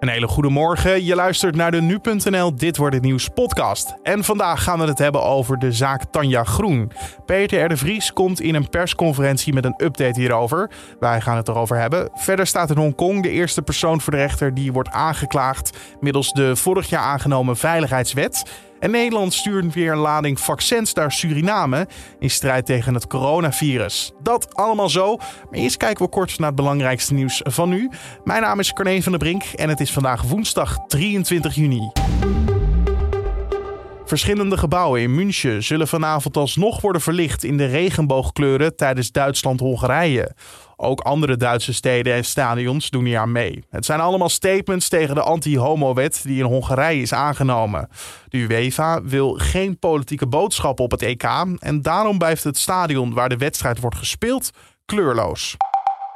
Een hele goede morgen. Je luistert naar de nu.nl Dit wordt het nieuws podcast. En vandaag gaan we het hebben over de zaak Tanja Groen. Peter R. de Vries komt in een persconferentie met een update hierover. Wij gaan het erover hebben. Verder staat in Hongkong de eerste persoon voor de rechter die wordt aangeklaagd middels de vorig jaar aangenomen veiligheidswet. En Nederland stuurt weer een lading vaccins naar Suriname in strijd tegen het coronavirus. Dat allemaal zo. Maar eerst kijken we kort naar het belangrijkste nieuws van nu. Mijn naam is Carne van der Brink en het is vandaag woensdag 23 juni. Verschillende gebouwen in München zullen vanavond alsnog worden verlicht in de regenboogkleuren tijdens Duitsland-Hongarije. Ook andere Duitse steden en stadions doen hier aan mee. Het zijn allemaal statements tegen de anti-homo-wet die in Hongarije is aangenomen. De UEFA wil geen politieke boodschap op het EK en daarom blijft het stadion waar de wedstrijd wordt gespeeld kleurloos.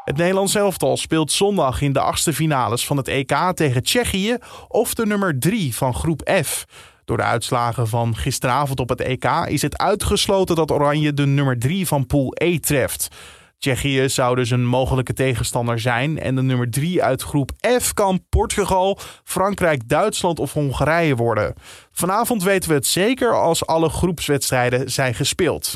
Het Nederlands elftal speelt zondag in de achtste finales van het EK tegen Tsjechië of de nummer 3 van groep F. Door de uitslagen van gisteravond op het EK is het uitgesloten dat Oranje de nummer 3 van Pool E treft. Tsjechië zou dus een mogelijke tegenstander zijn. En de nummer 3 uit groep F kan Portugal, Frankrijk, Duitsland of Hongarije worden. Vanavond weten we het zeker als alle groepswedstrijden zijn gespeeld.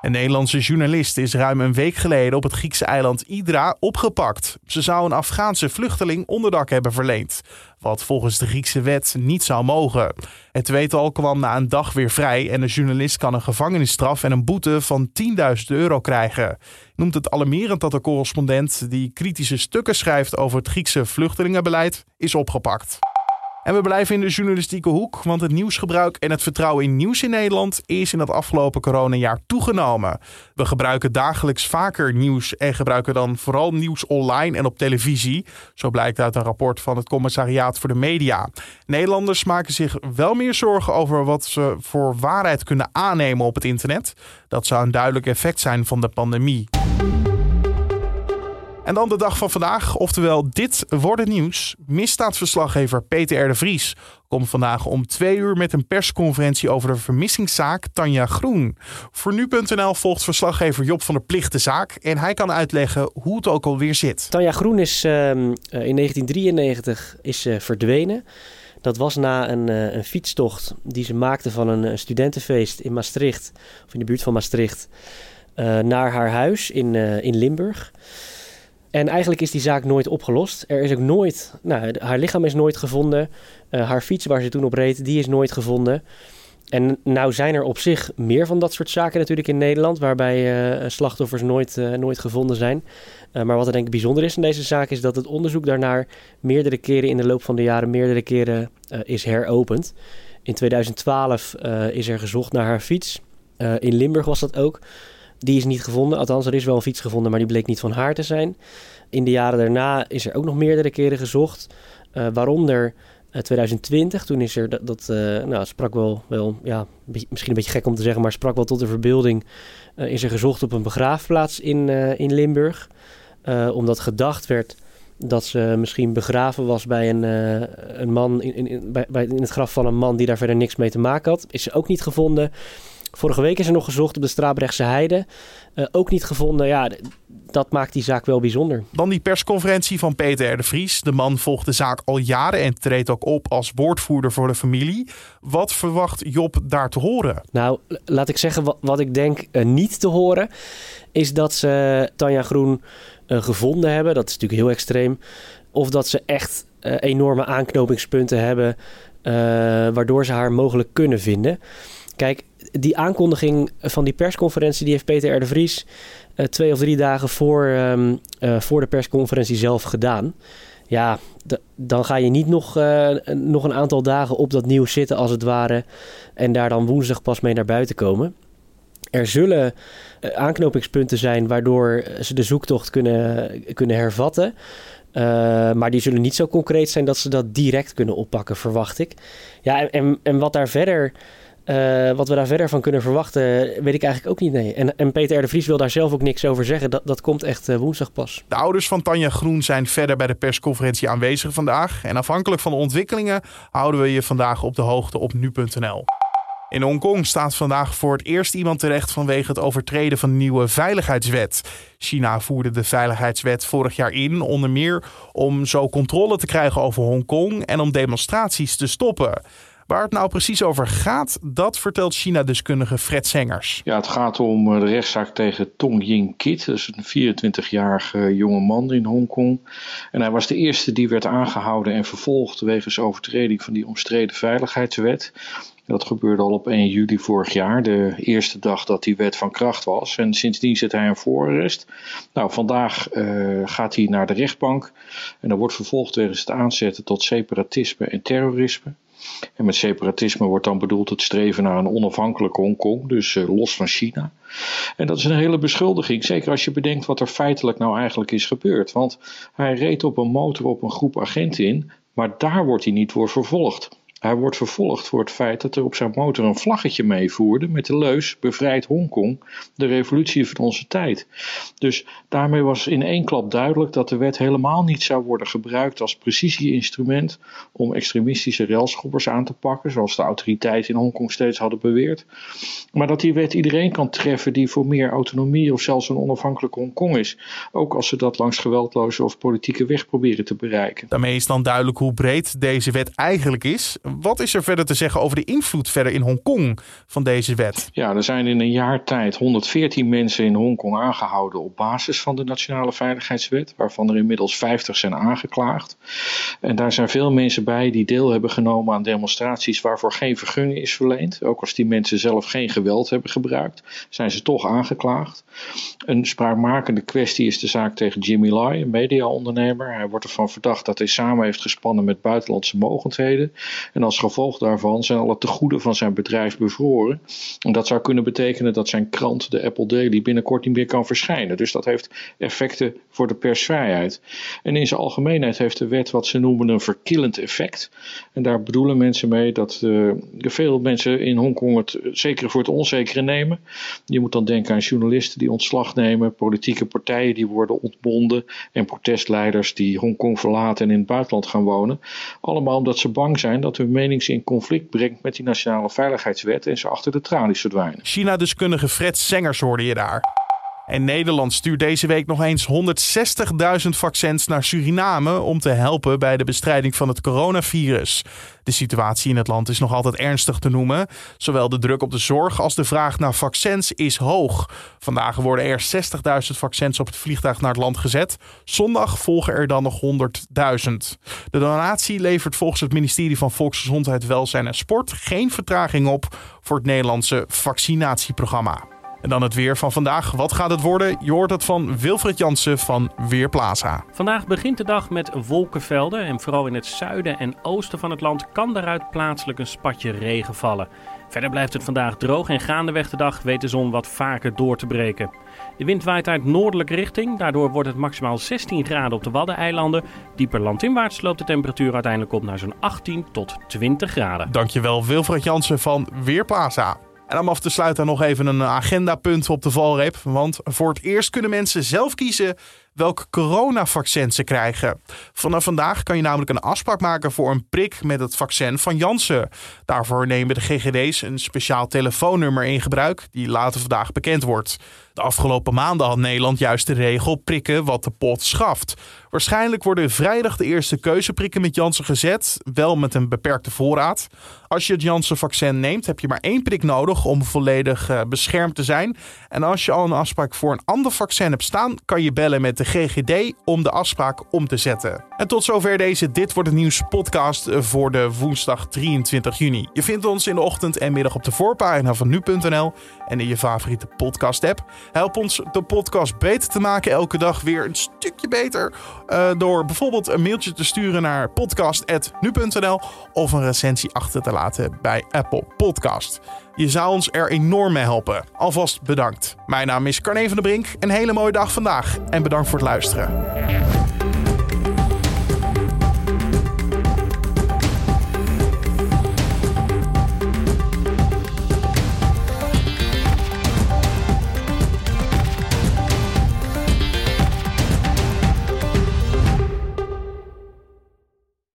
Een Nederlandse journalist is ruim een week geleden op het Griekse eiland Idra opgepakt. Ze zou een Afghaanse vluchteling onderdak hebben verleend, wat volgens de Griekse wet niet zou mogen. Het tweetal kwam na een dag weer vrij en de journalist kan een gevangenisstraf en een boete van 10.000 euro krijgen. Noemt het alarmerend dat de correspondent die kritische stukken schrijft over het Griekse vluchtelingenbeleid is opgepakt. En we blijven in de journalistieke hoek, want het nieuwsgebruik en het vertrouwen in nieuws in Nederland is in het afgelopen coronajaar toegenomen. We gebruiken dagelijks vaker nieuws en gebruiken dan vooral nieuws online en op televisie. Zo blijkt uit een rapport van het Commissariaat voor de Media. Nederlanders maken zich wel meer zorgen over wat ze voor waarheid kunnen aannemen op het internet. Dat zou een duidelijk effect zijn van de pandemie. En dan de dag van vandaag, oftewel dit wordt het nieuws. Misdaadverslaggever Peter R. de Vries komt vandaag om twee uur met een persconferentie over de vermissingszaak Tanja Groen. Voor nu.nl volgt verslaggever Job van der Plicht de zaak en hij kan uitleggen hoe het ook alweer zit. Tanja Groen is uh, in 1993 is, uh, verdwenen. Dat was na een, uh, een, fietstocht die ze maakte van een studentenfeest in Maastricht, of in de buurt van Maastricht, naar haar huis in, in Limburg. En eigenlijk is die zaak nooit opgelost. Er is ook nooit, nou, haar lichaam is nooit gevonden. Uh, haar fiets waar ze toen op reed, die is nooit gevonden. En nou zijn er op zich meer van dat soort zaken natuurlijk in Nederland, waarbij uh, slachtoffers nooit, uh, nooit gevonden zijn. maar wat er denk ik bijzonder is in deze zaak, is dat het onderzoek daarnaar meerdere keren in de loop van de jaren meerdere keren is heropend. In 2012 is er gezocht naar haar fiets. in Limburg was dat ook. Die is niet gevonden. Althans, er is wel een fiets gevonden, maar die bleek niet van haar te zijn. In de jaren daarna is er ook nog meerdere keren gezocht. Uh, waaronder 2020, eh, toen is er dat, uh, nou, sprak wel, wel ja, misschien een beetje gek om te zeggen, maar sprak wel tot de verbeelding. is er gezocht op een begraafplaats in, in Limburg. omdat gedacht werd dat ze misschien begraven was bij een, een man, in, in, bij, bij, in het graf van een man die daar verder niks mee te maken had. Is ze ook niet gevonden. Vorige week is er nog gezocht op de Strabrechtse Heide. Uh, ook niet gevonden. Ja, dat maakt die zaak wel bijzonder. Dan die persconferentie van Peter R. de Vries. De man volgt de zaak al jaren en treedt ook op als woordvoerder voor de familie. Wat verwacht Job daar te horen? Nou, laat ik zeggen, wat, wat ik denk uh, niet te horen... is dat ze Tanja Groen uh, gevonden hebben. Dat is natuurlijk heel extreem. Of dat ze echt enorme aanknopingspunten hebben... waardoor ze haar mogelijk kunnen vinden... Kijk, die aankondiging van die persconferentie, die heeft Peter R. de Vries uh, twee of drie dagen voor, um, uh, voor de persconferentie zelf gedaan. Ja, dan ga je niet nog, uh, nog een aantal dagen op dat nieuws zitten als het ware. En daar dan woensdag pas mee naar buiten komen. Er zullen aanknopingspunten zijn waardoor ze de zoektocht kunnen, kunnen hervatten. Maar die zullen niet zo concreet zijn dat ze dat direct kunnen oppakken, verwacht ik. Ja, en, en wat daar verder uh, wat we daar verder van kunnen verwachten, weet ik eigenlijk ook niet. Nee. En, en Peter R. de Vries wil daar zelf ook niks over zeggen. Dat, dat komt echt uh, woensdag pas. De ouders van Tanja Groen zijn verder bij de persconferentie aanwezig vandaag. En afhankelijk van de ontwikkelingen houden we je vandaag op de hoogte op nu.nl. In Hongkong staat vandaag voor het eerst iemand terecht vanwege het overtreden van de nieuwe veiligheidswet. China voerde de veiligheidswet vorig jaar in, onder meer om zo controle te krijgen over Hongkong en om demonstraties te stoppen. Waar het nou precies over gaat, dat vertelt China-deskundige Fred Sengers. Ja, het gaat om eh, de rechtszaak tegen Tong Ying Kit. Dat is een 24-jarige jonge man in Hongkong. En hij was de eerste die werd aangehouden en vervolgd wegens overtreding van die omstreden veiligheidswet. Dat gebeurde al op 1 juli vorig jaar, de eerste dag dat die wet van kracht was. En sindsdien zit hij in voorarrest. Nou, vandaag uh, gaat hij naar de rechtbank. En dan wordt vervolgd wegens het aanzetten tot separatisme en terrorisme. En met separatisme wordt dan bedoeld het streven naar een onafhankelijk Hongkong, dus uh, los van China. En dat is een hele beschuldiging, zeker als je bedenkt wat er feitelijk nou eigenlijk is gebeurd. Want hij reed op een motor op een groep agenten in, maar daar wordt hij niet voor vervolgd. Hij wordt vervolgd voor het feit dat er op zijn motor een vlaggetje meevoerde met de leus Bevrijd Hongkong, de revolutie van onze tijd. Dus daarmee was in één klap duidelijk dat de wet helemaal niet zou worden gebruikt als precisie-instrument om extremistische railschoppers aan te pakken, zoals de autoriteiten in Hongkong steeds hadden beweerd. Maar dat die wet iedereen kan treffen die voor meer autonomie of zelfs een onafhankelijk Hongkong is, ook als ze dat langs geweldloze of politieke weg proberen te bereiken. Daarmee is dan duidelijk hoe breed deze wet eigenlijk is. Wat is er verder te zeggen over de invloed verder in Hongkong van deze wet? Ja, er zijn in een jaar tijd 114 mensen in Hongkong aangehouden op basis van de Nationale Veiligheidswet, waarvan er inmiddels 50 zijn aangeklaagd. En daar zijn veel mensen bij die deel hebben genomen aan demonstraties waarvoor geen vergunning is verleend. Ook als die mensen zelf geen geweld hebben gebruikt, zijn ze toch aangeklaagd. Een spraakmakende kwestie is de zaak tegen Jimmy Lai, een mediaondernemer. Hij wordt ervan verdacht dat hij samen heeft gespannen met buitenlandse mogendheden. En als gevolg daarvan zijn alle tegoeden van zijn bedrijf bevroren. En dat zou kunnen betekenen dat zijn krant, de Apple Daily, binnenkort niet meer kan verschijnen. Dus dat heeft effecten voor de persvrijheid. En in zijn algemeenheid heeft de wet wat ze noemen een verkillend effect. En daar bedoelen mensen mee dat uh, veel mensen in Hongkong het zekere voor het onzekere nemen. Je moet dan denken aan journalisten die ontslag nemen, politieke partijen die worden ontbonden en protestleiders die Hongkong verlaten en in het buitenland gaan wonen. Allemaal omdat ze bang zijn dat hun menings in conflict brengt met die nationale veiligheidswet en ze achter de tralies verdwijnen. China-deskundige Fred Sengers hoorde je daar. En Nederland stuurt deze week nog eens 160.000 vaccins naar Suriname om te helpen bij de bestrijding van het coronavirus. De situatie in het land is nog altijd ernstig te noemen. Zowel de druk op de zorg als de vraag naar vaccins is hoog. Vandaag worden er 60.000 vaccins op het vliegtuig naar het land gezet. Zondag volgen er dan nog 100.000. De donatie levert volgens het ministerie van Volksgezondheid, Welzijn en Sport geen vertraging op voor het Nederlandse vaccinatieprogramma. En dan het weer van vandaag. Wat gaat het worden? Je hoort het van Wilfred Jansen van Weerplaza. Vandaag begint de dag met wolkenvelden. En vooral in het zuiden en oosten van het land kan daaruit plaatselijk een spatje regen vallen. Verder blijft het vandaag droog en gaandeweg de dag weet de zon wat vaker door te breken. De wind waait uit noordelijke richting, daardoor wordt het maximaal 16 graden op de Waddeneilanden. Dieper landinwaarts loopt de temperatuur uiteindelijk op naar zo'n 18 tot 20 graden. Dankjewel Wilfred Jansen van Weerplaza. En om af te sluiten nog even een agendapunt op de valreep. Want voor het eerst kunnen mensen zelf kiezen welk coronavaccin ze krijgen. Vanaf vandaag kan je namelijk een afspraak maken voor een prik met het vaccin van Janssen. Daarvoor nemen de GGD's een speciaal telefoonnummer in gebruik, die later vandaag bekend wordt. De afgelopen maanden had Nederland juist de regel prikken wat de pot schaft. Waarschijnlijk worden vrijdag de eerste keuzeprikken met Janssen gezet, wel met een beperkte voorraad. Als je het Janssen-vaccin neemt, heb je maar één prik nodig om volledig uh, beschermd te zijn. En als je al een afspraak voor een ander vaccin hebt staan, kan je bellen met de GGD om de afspraak om te zetten. En tot zover deze Dit wordt het nieuws podcast voor de woensdag 23 juni. Je vindt ons in de ochtend en middag op de voorpagina van nu.nl en in je favoriete podcast app. Help ons de podcast beter te maken elke dag weer een stukje beter uh, door bijvoorbeeld een mailtje te sturen naar podcast@nu.nl of een recensie achter te laten bij Apple Podcast. Je zou ons er enorm mee helpen. Alvast bedankt. Mijn naam is Carne van der Brink. Een hele mooie dag vandaag en bedankt voor het luisteren.